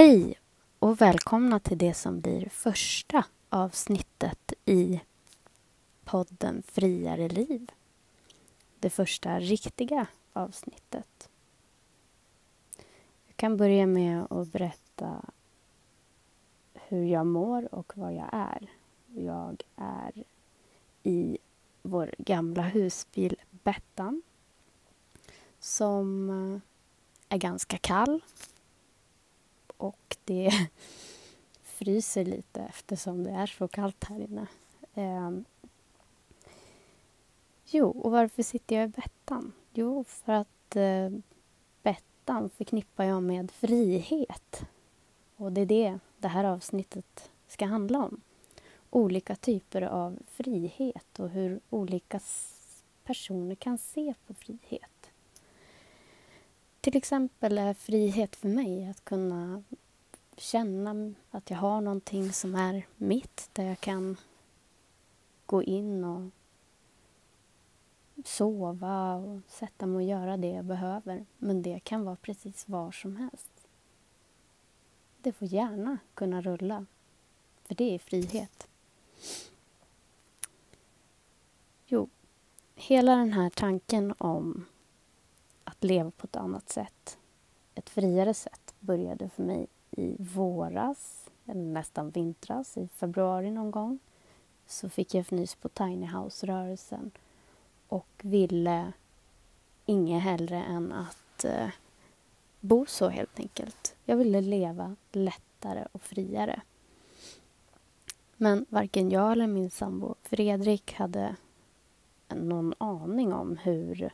Hej och välkomna till det som blir första avsnittet i podden Friare liv. Det första riktiga avsnittet. Jag kan börja med att berätta hur jag mår och vad jag är. Jag är i vår gamla husbil Bettan som är ganska kall och det fryser lite eftersom det är så kallt här inne. Eh, jo, och varför sitter jag i Bettan? Jo, för att eh, Bettan förknippar jag med frihet. Och det är det det här avsnittet ska handla om. Olika typer av frihet och hur olika personer kan se på frihet. Till exempel är frihet för mig att kunna känna att jag har någonting som är mitt, där jag kan gå in och sova och sätta mig och göra det jag behöver. Men det kan vara precis var som helst. Det får gärna kunna rulla, för det är frihet. Jo, hela den här tanken om att leva på ett annat sätt, ett friare sätt, började för mig i våras, eller nästan vintras, i februari någon gång. Så fick jag fnys på Tiny House-rörelsen och ville inget hellre än att eh, bo så helt enkelt. Jag ville leva lättare och friare. Men varken jag eller min sambo Fredrik hade någon aning om hur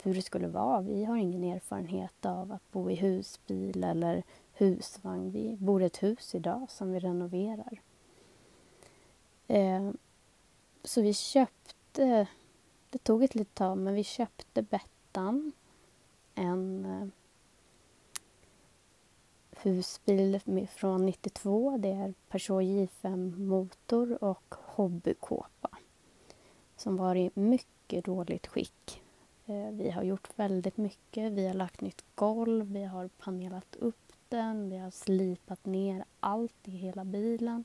Typ hur det skulle vara. Vi har ingen erfarenhet av att bo i husbil eller husvagn. Vi bor i ett hus idag som vi renoverar. Eh, så vi köpte, det tog ett litet tag, men vi köpte Bettan. En eh, husbil från 92. Det är Peugeot J5 motor och hobbykåpa som var i mycket dåligt skick. Eh, vi har gjort väldigt mycket. Vi har lagt nytt golv, vi har panelat upp den, vi har slipat ner allt i hela bilen.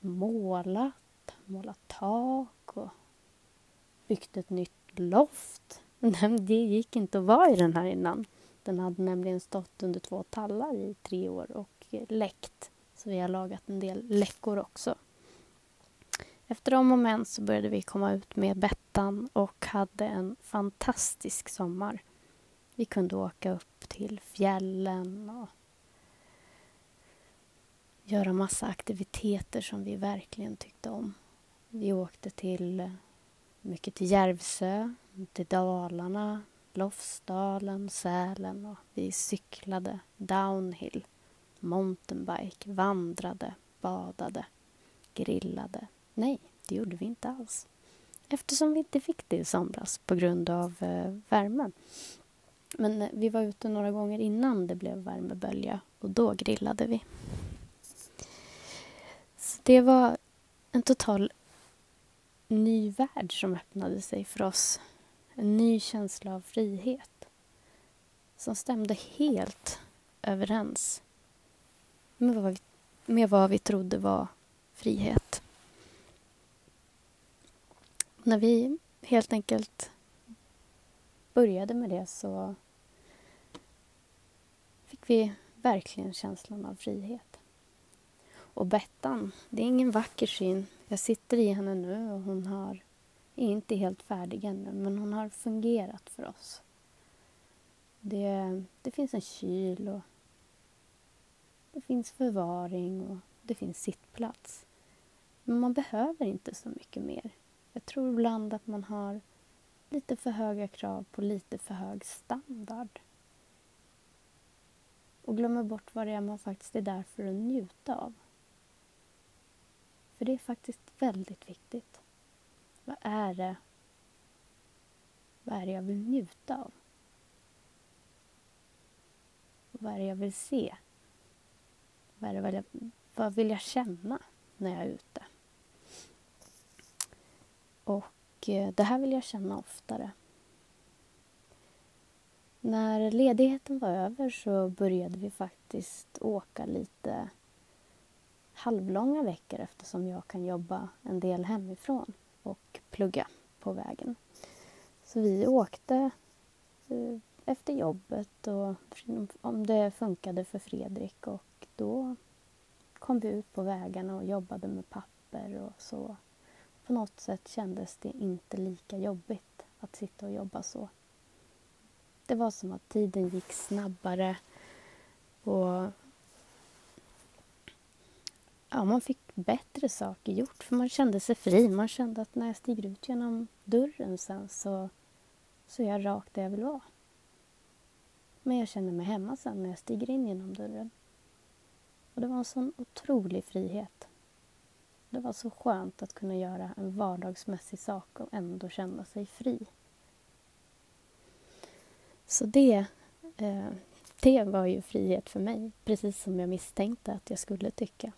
Målat, målat tak och byggt ett nytt loft. Men det gick inte att vara i den här innan. Den hade nämligen stått under två tallar i tre år och eh, läckt. Så vi har lagat en del läckor också. Efter om och men så började vi komma ut med Bettan och hade en fantastisk sommar. Vi kunde åka upp till fjällen och göra massa aktiviteter som vi verkligen tyckte om. Vi åkte till eh, mycket till Järvsö, till Dalarna, Lofsdalen, Sälen och vi cyklade downhill, mountainbike, vandrade, badade, grillade, Nej, det gjorde vi inte alls. Eftersom vi inte fick det i somras på grund av eh, värmen. Men eh, vi var ute några gånger innan det blev värmebölja och då grillade vi. Så det var en total ny värld som öppnade sig för oss. En ny känsla av frihet som stämde helt överens med vad vi, med vad vi trodde var frihet när vi helt enkelt började med det så fick vi verkligen känslan av frihet. Och Bettan, det är ingen vacker syn. Jag sitter i henne nu och hon har, är inte helt färdig ännu, men hon har fungerat för oss. Det, det finns en kyl och det finns förvaring och det finns sittplats. Men man behöver inte så mycket mer. Jag tror ibland att man har lite för höga krav på lite för hög standard. Och glömmer bort vad det är man faktiskt är där för att njuta av. För det är faktiskt väldigt viktigt. Vad är det vad är det jag vill njuta av? Vad är det jag vill se? Vad, är det, vad vill jag känna när jag är ute? Och eh, det här vill jag känna oftare. när ledigheten var över så började vi faktiskt åka lite halvlånga veckor eftersom jag kan jobba en del hemifrån och plugga på vägen. Så vi åkte eh, efter jobbet och om det funkade för Fredrik och då kom vi ut på vägarna och jobbade med papper och så. På något sätt kändes det inte lika jobbigt att sitta och jobba så. Det var som att tiden gick snabbare och ja, man fick bättre saker gjort för man kände sig fri. Man kände att när jag stiger ut genom dörren sen så, så är jag rakt där jag vill vara. Men jag känner mig hemma sen när jag stiger in genom dörren. Och det var en sån otrolig frihet. Det var så skönt att kunna göra en vardagsmässig sak och ändå känna sig fri. Så det, eh, det var ju frihet för mig, precis som jag misstänkte att jag skulle tycka.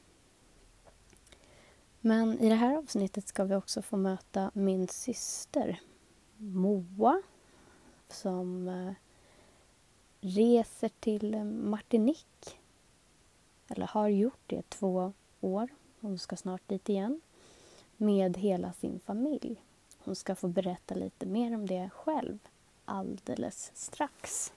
Men i det här avsnittet ska vi också få möta min syster Moa som eh, reser till Martinique. Eller har gjort det två år. Hon ska snart dit igen. Med hela sin familj. Hon ska få berätta lite mer om det själv alldeles strax.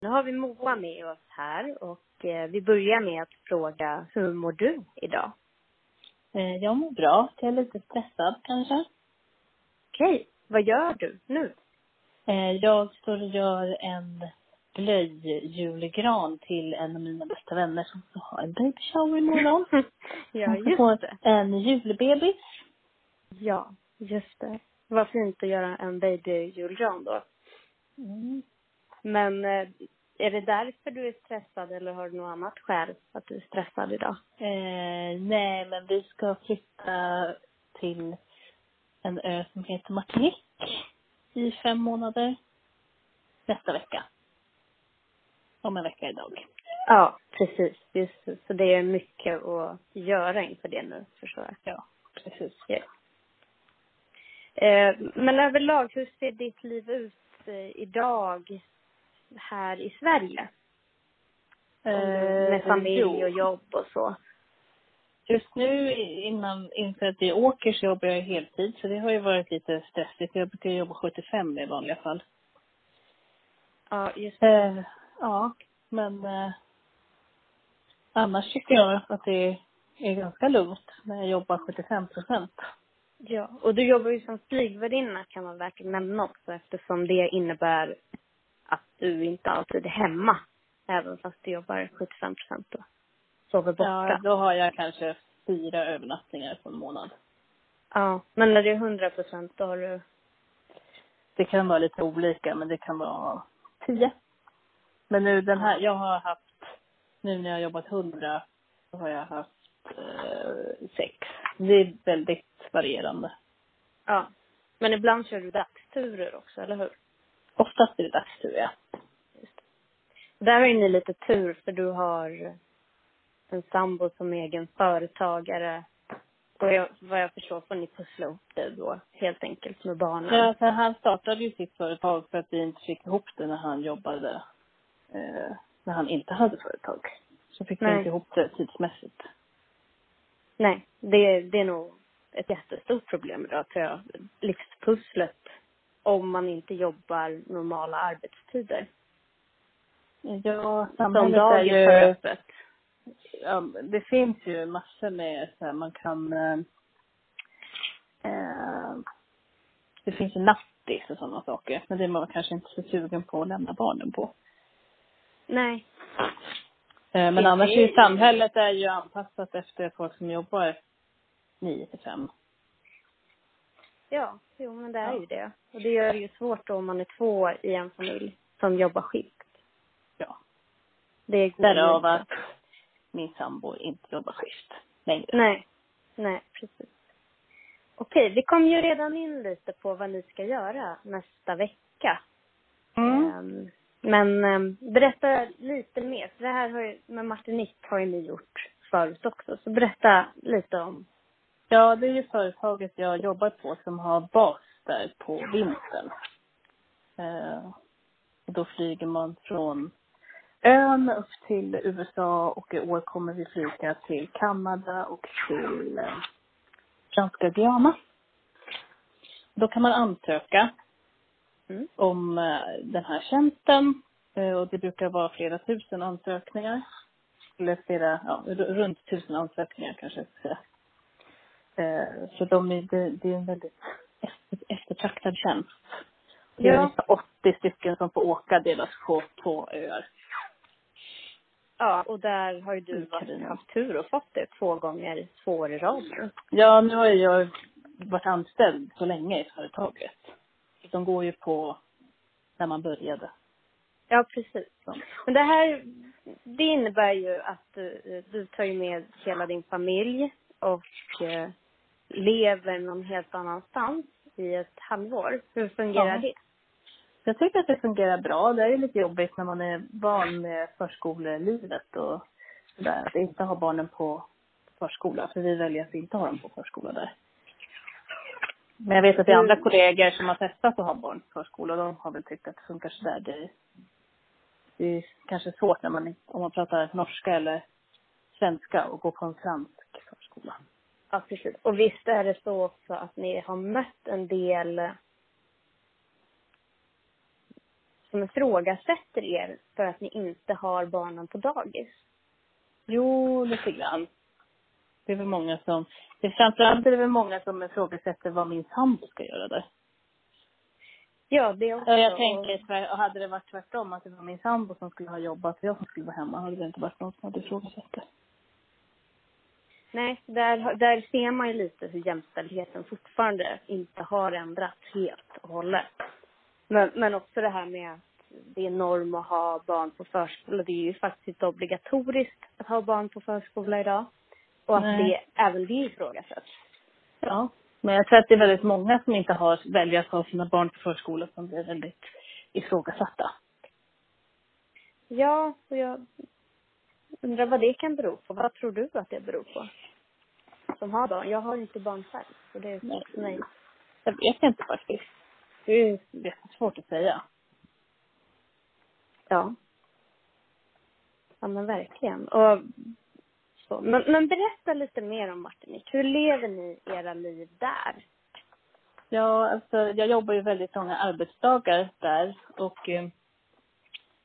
Nu har vi Moa med oss här och eh, vi börjar med att fråga, hur mår du idag? Eh, jag mår bra. Jag är lite stressad kanske. Okej, vad gör du nu? Eh, jag står och gör en blöjjulgran till en av mina bästa vänner som ska ha en baby shower imorgon. ja, just det. En julbebis. Ja, just det. Vad fint att göra en babyjulgran då. Mm. Men eh, är det därför du är stressad eller har du något annat skäl att du är stressad idag? Eh, nej, men vi ska flytta till en ö som heter Martinique i fem månader nästa vecka. Om en vecka idag. Ja, precis. Just Så det är mycket att göra inför det nu, förstår jag. Ja, precis. Ja. Eh, men överlag, hur ser ditt liv ut eh, idag här i Sverige? med familj och jobb och så. Just nu innan, inför att vi åker så jobbar jag heltid så det har ju varit lite stressigt. Jag brukar jobba 75 i vanliga fall. Ja, just det. Eh, ja, men eh, annars tycker jag att det är ganska lugnt när jag jobbar 75 procent. Ja, och du jobbar ju som flygvärdinna kan man verkligen nämna också eftersom det innebär att du inte alltid är hemma. Även fast du jobbar 75 procent då. Sover borta. Ja, då har jag kanske fyra övernattningar på en månad. Ja, men när det är 100 procent då har du? Det kan vara lite olika, men det kan vara tio. Men nu den här, jag har haft, nu när jag har jobbat 100, så har jag haft eh, sex. Det är väldigt varierande. Ja. Men ibland kör du dagsturer också, eller hur? Oftast är det dagstur, ja. Där har ju ni lite tur för du har en sambo som egen företagare. Och jag, vad jag förstår får ni pussla upp det då helt enkelt med barnen. Ja, för han startade ju sitt företag för att vi inte fick ihop det när han jobbade, eh, när han inte hade företag. Så fick vi inte ihop det tidsmässigt. Nej, det, det är nog ett jättestort problem idag tror jag. Livspusslet om man inte jobbar normala arbetstider. Ja, samhället är ju... öppet. Ja, det finns ju massor med så här, man kan eh, eh, det finns ju nattis och sådana saker. Men det är man kanske inte så sugen på att lämna barnen på. Nej. Eh, men det annars är ju samhället är ju anpassat efter folk som jobbar nio till fem. Ja, jo men det är ja. ju det. Och det gör det ju svårt då om man är två i en familj som jobbar skift. Ja. Det går Därav att min sambo inte jobbar skift längre. Nej, nej precis. Okej, vi kom ju redan in lite på vad ni ska göra nästa vecka. Mm. Um, men um, berätta lite mer, för det här har ju, med Martinique har ju ni gjort förut också. Så berätta lite om Ja, det är ju företaget jag jobbar på som har bas där på vintern. Och då flyger man från ön upp till USA och i år kommer vi flyga till Kanada och till eh, franska Guyana. Då kan man ansöka Mm. om eh, den här tjänsten eh, och det brukar vara flera tusen ansökningar. Eller flera, ja, runt tusen ansökningar kanske jag ska säga. Så de är, det, det är en väldigt efter, eftertraktad tjänst. Det är Ja. ungefär 80 stycken som får åka delas på två öar. Ja, och där har ju du varit, haft tur och fått det två gånger, två år i rad nu. Ja, nu har jag varit anställd så länge i företaget. De går ju på när man började. Ja, precis. Men det här, det innebär ju att du, du tar ju med hela din familj och eh, lever någon helt annanstans i ett halvår. Hur fungerar Ja. det? Jag tycker att det fungerar bra. Det är ju lite jobbigt när man är van med förskolelivet och sådär. Att inte ha barnen på förskola. För vi väljer att inte ha dem på förskola där. Men jag vet att det är andra Mm. kollegor som har testat att ha barn på förskola. och De har väl tyckt att det funkar sådär. Det, det är kanske svårt när man, om man pratar norska eller svenska och går på en fransk förskola. Ja, precis. Och visst är det så också att ni har mött en del eh, som ifrågasätter er för att ni inte har barnen på dagis. Jo, lite grann. Det är väl många som, det framförallt är det väl många som ifrågasätter vad min sambo ska göra där. Ja, det också. Ja, jag tänker, och hade det varit tvärtom, att det var min sambo som skulle ha jobbat och jag som skulle vara hemma, hade det inte varit någon som hade ifrågasatt det. Nej, där, där ser man ju lite hur jämställdheten fortfarande inte har ändrats helt och hållet. Men, men också det här med att det är norm att ha barn på förskola. Det är ju faktiskt inte obligatoriskt att ha barn på förskola idag. Och att Nej. det, även det ifrågasätts. Ja. Men jag tror att det är väldigt många som inte har, väljer att ha sina barn på förskola som blir väldigt ifrågasatta. Ja, och jag undrar vad det kan bero på. Vad tror du att det beror på? Som har barn. Jag har inte barn själv, så det är Nej. svårt för mig. Jag vet inte faktiskt. Det är jättesvårt att säga. Ja. Ja, men verkligen. Och så. Men, men berätta lite mer om Martinique. Hur lever ni era liv där? Ja, alltså jag jobbar ju väldigt långa arbetsdagar där och eh,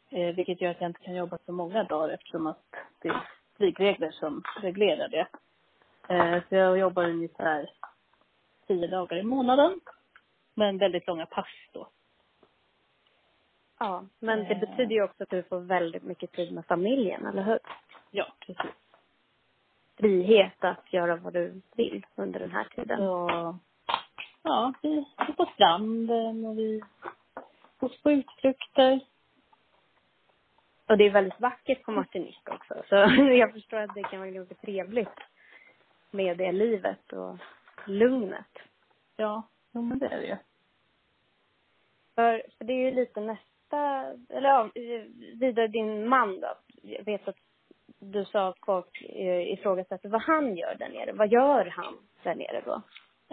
eh, vilket gör att jag inte kan jobba så många dagar eftersom att det är flygregler som reglerar det. Eh, så jag jobbar ungefär tio dagar i månaden. Men väldigt långa pass då. Ja, men det Eh. betyder ju också att du får väldigt mycket tid med familjen, eller hur? Ja, precis. Frihet att göra vad du vill under den här tiden. Så, ja, vi är på stranden och vi går på utflykter. Och det är väldigt vackert på Martinique också. Så jag förstår att det kan vara ganska trevligt med det livet och lugnet. Ja, jo, men det är det ju. För, för det är ju lite nästa, eller ja, vidare din man då. Jag vet att du sa att folk eh, ifrågasätter vad han gör där nere. Vad gör han där nere då?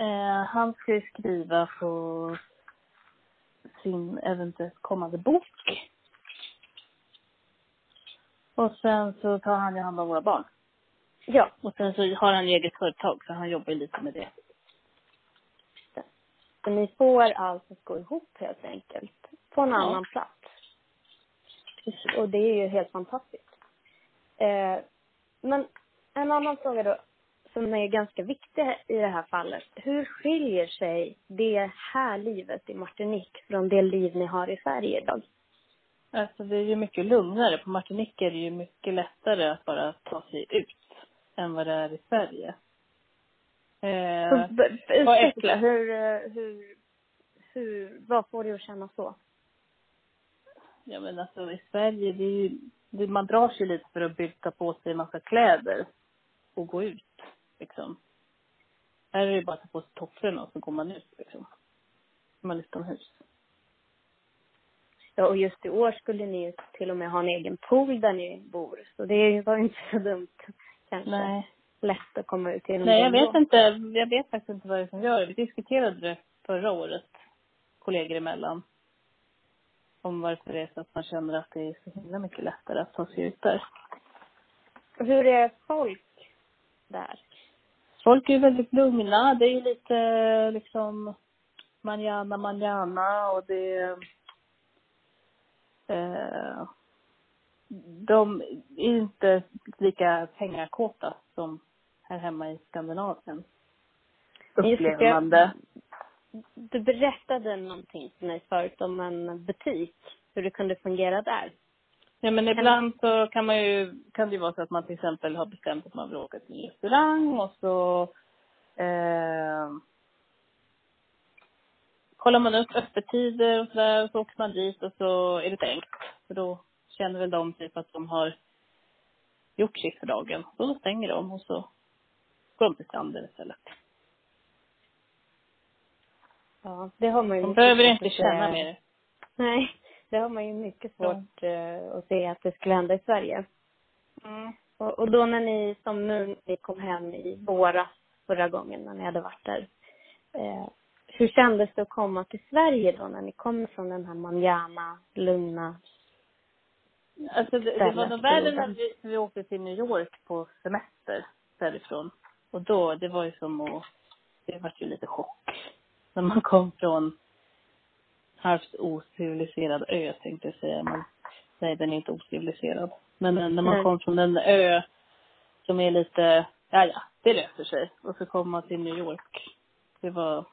Eh, han ska ju skriva på sin eventuellt kommande bok. Och sen så tar han ju hand om våra barn. Ja, Och sen så har han ju eget företag så han jobbar ju lite med det. Så ni får allt att gå ihop helt enkelt. På en Ja. annan plats. Och det är ju helt fantastiskt. Eh, men en annan fråga då, som är ganska viktig i det här fallet. Hur skiljer sig det här livet i Martinique från det liv ni har i Sverige idag? Alltså det är ju mycket lugnare. På Martinique är det ju mycket lättare att bara ta sig ut än vad det är i Sverige. Eh, Utveckla, hur, eh, hur, hur, vad får du att känna så? Ja men alltså i Sverige, det är ju, det, man drar sig lite för att byta på sig en massa kläder och gå ut liksom. Här är det bara att ta på sig tofflorna och så går man ut liksom. Man är utomhus. Ja, och just i år skulle ni ju till och med ha en egen pool där ni bor. Så det var ju inte så dumt kanske. Nej. Lätt att komma ut genom Nej, jag vet inte. Jag vet faktiskt inte vad det är som gör det. Vi diskuterade det förra året, kollegor emellan. Om varför det är så att man känner att det är så himla mycket lättare att ta sig ut där. Hur är folk där? Folk är väldigt lugna. Det är lite liksom manjana, manjana och det... Eh, de är inte lika pengakåta som här hemma i Skandinavien. Det. Du berättade någonting för mig förut om en butik, hur det kunde fungera där. Ja, men ibland så kan man ju, kan det ju vara så att man till exempel har bestämt att man vill åka till en restaurang och så eh, kollar man upp öppettider och sådär och så åker man dit och så är det tänkt. För då känner väl de typ att de har gjort sitt för dagen. Så då stänger de och så de till stranden istället. Ja, det har man ju De behöver inte att känna se- mer. Nej, det har man ju mycket svårt eh, att se att det skulle hända i Sverige. Mm. Och, och då när ni, som nu, ni kom hem i våras förra gången när ni hade varit där. Eh, hur kändes det att komma till Sverige då när ni kom från den här manjana, lugna Alltså det, det var nog värre när vi, vi åkte till New York på semester därifrån. Och då, det var ju som att, det var ju lite chock. När man kom från halvt ociviliserad ö tänkte jag säga, men nej den är inte ociviliserad. Men när man kom från en ö som är lite, ja ja, det löser sig. Och så kom man till New York. Det var,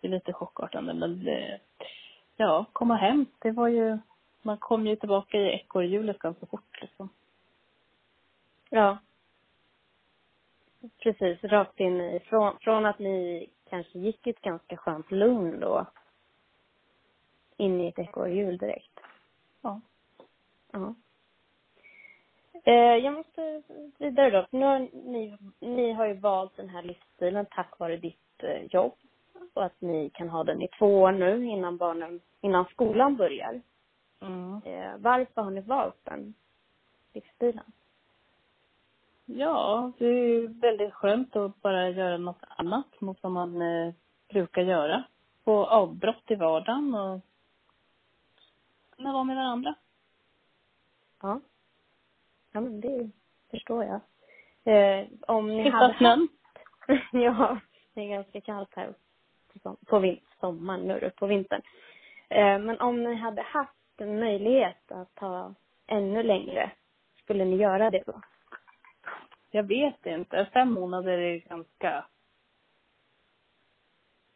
det är lite chockartande men det, ja, komma hem, det var ju, man kom ju tillbaka i ekorrhjulet ganska fort liksom. Ja. Precis, rakt in i, från, från att ni kanske gick i ett ganska skönt lugn då, in i ett ekorrhjul direkt. Ja. Ja. Eh, jag måste vidare då. Nu har ni, ni har ju valt den här livsstilen tack vare ditt eh, jobb. Och att ni kan ha den i två år nu innan barnen, innan skolan börjar. Mm. Eh, varför har ni valt den livsstilen? Ja, det är väldigt skönt att bara göra något annat mot vad man eh, brukar göra. Få avbrott i vardagen och kunna vara med varandra. Ja. Ja, men det förstår jag. Eh, om ni Slippa hade snön. ja, det är ganska kallt här på, på sommaren nu på vintern. Eh, men om ni hade haft en möjlighet att ta ännu längre, skulle ni göra det då? Jag vet inte. Fem månader är ganska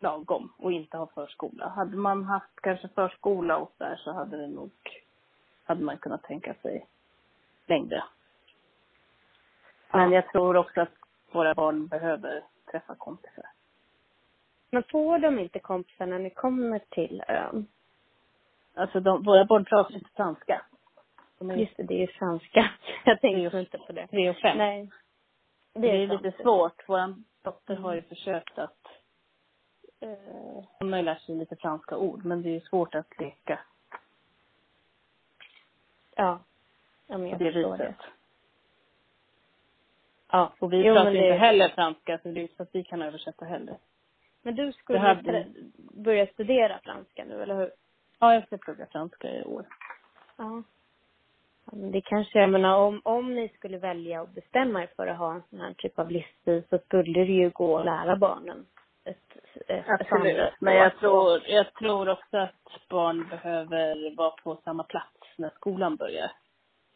lagom och inte ha förskola. Hade man haft kanske förskola och där så hade det nog, hade man kunnat tänka sig längre. Men jag tror också att våra barn behöver träffa kompisar. Men får de inte kompisar när ni kommer till ön? Alltså de, våra barn pratar inte franska. Just det, det är ju franska. Jag tänkte Just. inte på det. tre och fem. Nej. Det är, sant. lite svårt. Vår dotter har ju försökt att eh, hon har ju lärt sig lite franska ord, men det är ju svårt att leka Ja. Ja, men jag det förstår det. Ja. Och vi Jo, pratar inte det- heller franska, så det är inte så att vi kan översätta heller. Men du skulle Det här blir- börja studera franska nu, eller hur? Ja, jag ska plugga franska i år. Ja. Det kanske, jag menar om, om ni skulle välja att bestämma er för att ha en sån här typ av livsstil så skulle det ju gå att lära barnen ett, ett, Absolut. Men jag tror, jag tror också att barn behöver vara på samma plats när skolan börjar.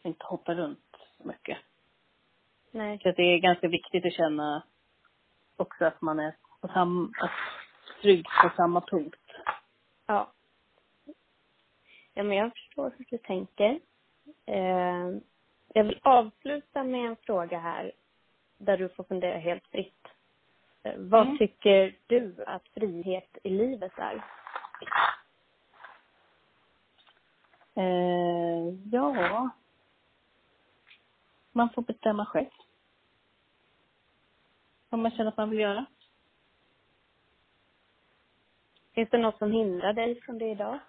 Inte hoppa runt så mycket. Nej. Så det är ganska viktigt att känna också att man är på sam, trygg på samma punkt. Ja. Ja, men jag förstår hur du tänker. Eh, jag vill avsluta med en fråga här där du får fundera helt fritt. Eh, vad Mm. tycker du att frihet i livet är? Eh, ja. Man får bestämma själv. Vad man känner att man vill göra. Finns det något som hindrar dig från det idag?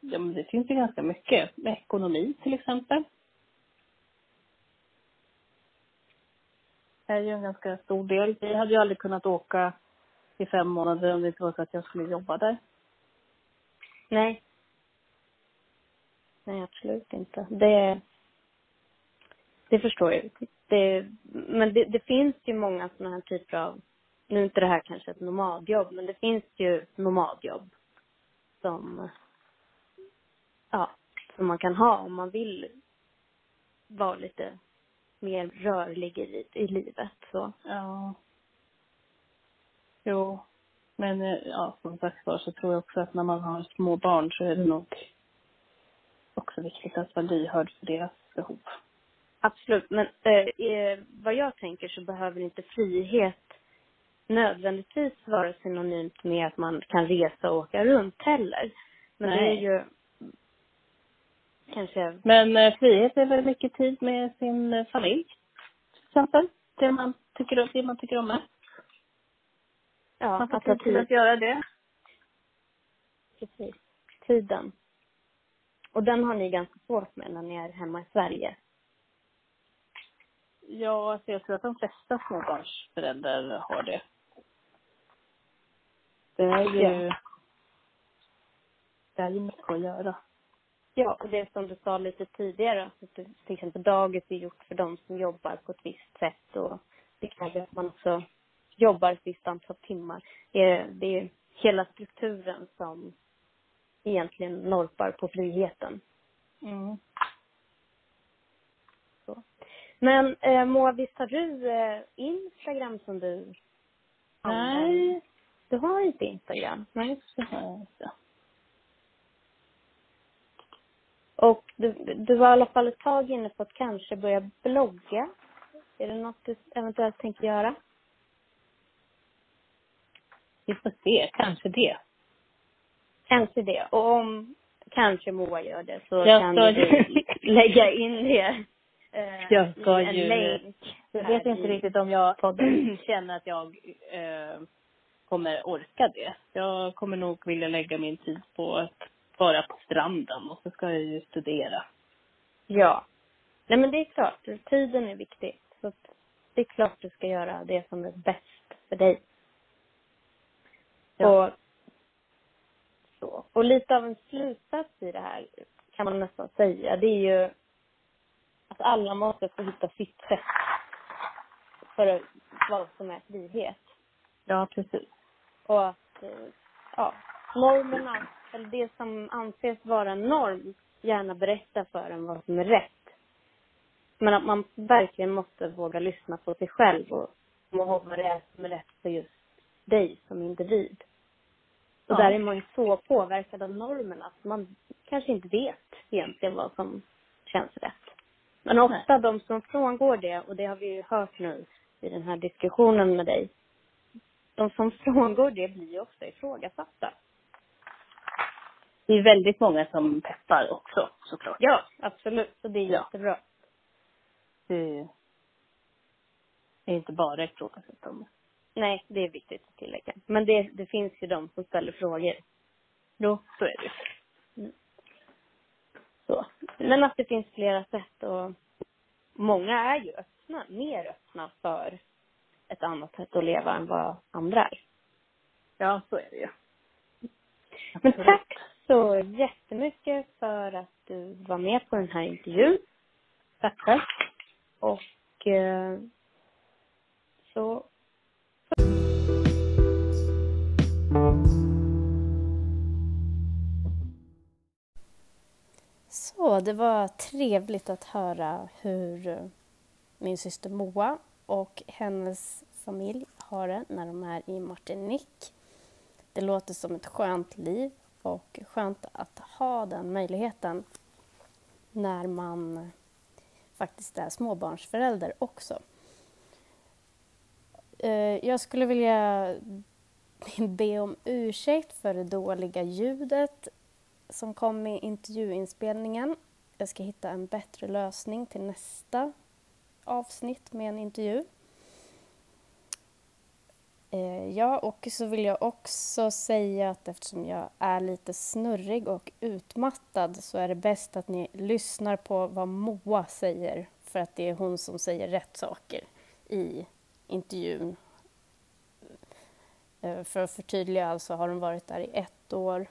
Ja, men det finns ju ganska mycket. Med ekonomi till exempel. är ju en ganska stor del. Vi hade ju aldrig kunnat åka i fem månader om det inte var så att jag skulle jobba där. Nej. Nej, absolut inte. Det, det förstår jag. Det, men det, det finns ju många sådana här typer av, nu är inte det här kanske ett nomadjobb, men det finns ju nomadjobb som, ja, som man kan ha om man vill vara lite mer rörlig i, i livet. Så. Ja. Jo. Men eh, ja, som sagt var så tror jag också att när man har små barn så är det nog också viktigt att vara lyhörd för deras behov. Absolut, men eh, eh, vad jag tänker så behöver inte frihet nödvändigtvis vara synonymt med att man kan resa och åka runt heller. Men Nej. det är ju kanske, Men eh, frihet är väl mycket tid med sin eh, familj. Till exempel. Det man tycker om, det man tycker om med. ja, Man får att ha tid att göra det. precis, tiden. Och den har ni ganska svårt med när ni är hemma i Sverige. Ja, alltså jag tror att de flesta småbarnsföräldrar har det. Det är ju... Ja. Det är ju mycket att göra. Ja, och det som du sa lite tidigare, det- till exempel dagis är gjort för de som jobbar på ett visst sätt och det kräver att man också jobbar ett visst antal timmar. Det är, det är hela strukturen som egentligen norpar på friheten. Mm. Så. Men eh, Moa, visst har du eh, Instagram som du använder? Nej, Du har inte Instagram? nej, det har jag inte. Och du, du var i alla fall ett tag inne på att kanske börja blogga. Är det något du eventuellt tänker göra? Vi får se, kanske det. Kanske det. Och om kanske Moa gör det så Jag kan du lägga in det eh, Jag ska i en ju- länk. Jag vet inte i- riktigt om jag känner att jag eh, kommer orka det. Jag kommer nog vilja lägga min tid på att vara på stranden och så ska jag ju studera. Ja. Nej men det är klart, tiden är viktig. Så det är klart du ska göra det som är bäst för dig. Ja. Och, så. och lite av en slutsats i det här kan man nästan säga. Det är ju att alla måste få hitta sitt sätt för vad som är frihet. Ja, precis. Och att, eh, ja, normerna, eller det som anses vara en norm, gärna berätta för en vad som är rätt. Men att man verkligen måste våga lyssna på sig själv och komma ihåg vad det är som är rätt för just dig som individ. Och Ja. där är man ju så påverkad av normerna att man kanske inte vet egentligen vad som känns rätt. Men ofta de som frångår det, och det har vi ju hört nu i den här diskussionen med dig, de som frångår det blir ju ofta ifrågasatta. Det är väldigt många som peppar också såklart. Ja, absolut. Så det är Ja. jättebra. Det är inte bara ifrågasättande. Nej, det är viktigt att tillägga. Men det, det finns ju de som ställer frågor. Jo, så är det ju. Så. Men att det finns flera sätt och många är ju öppna, mer öppna för ett annat sätt att leva än vad andra är. Ja, så är det ju. Men tack så jättemycket för att du var med på den här intervjun. Tackar. Och eh, så Så det var trevligt att höra hur eh, min syster Moa och hennes familj har det när de är i Martinique. Det låter som ett skönt liv och skönt att ha den möjligheten när man faktiskt är småbarnsförälder också. Eh, jag skulle vilja be om ursäkt för det dåliga ljudet som kom med intervjuinspelningen. Jag ska hitta en bättre lösning till nästa avsnitt med en intervju. Eh, ja, och så vill jag också säga att eftersom jag är lite snurrig och utmattad så är det bäst att ni lyssnar på vad Moa säger för att det är hon som säger rätt saker i intervjun. Eh, för att förtydliga alltså har de varit där i ett år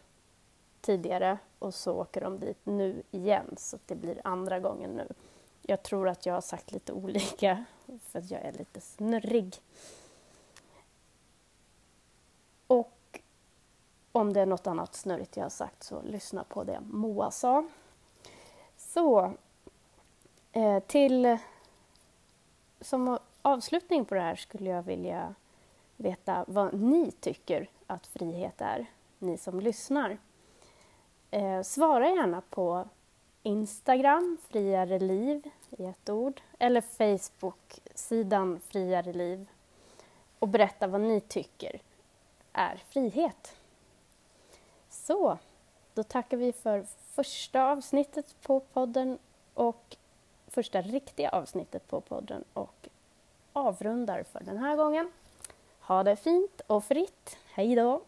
tidigare och så åker de dit nu igen så det blir andra gången nu. Jag tror att jag har sagt lite olika för att jag är lite snurrig. Och om det är något annat snurrigt jag har sagt så lyssna på det Moa sa. Så, eh, till som avslutning på det här skulle jag vilja veta vad ni tycker att frihet är, ni som lyssnar. Eh, svara gärna på Instagram, Friare Liv i ett ord, eller Facebook-sidan Friare Liv och berätta vad ni tycker är frihet. Så, då tackar vi för första avsnittet på podden och första riktiga avsnittet på podden och avrundar för den här gången. Ha det fint och fritt. Hej då!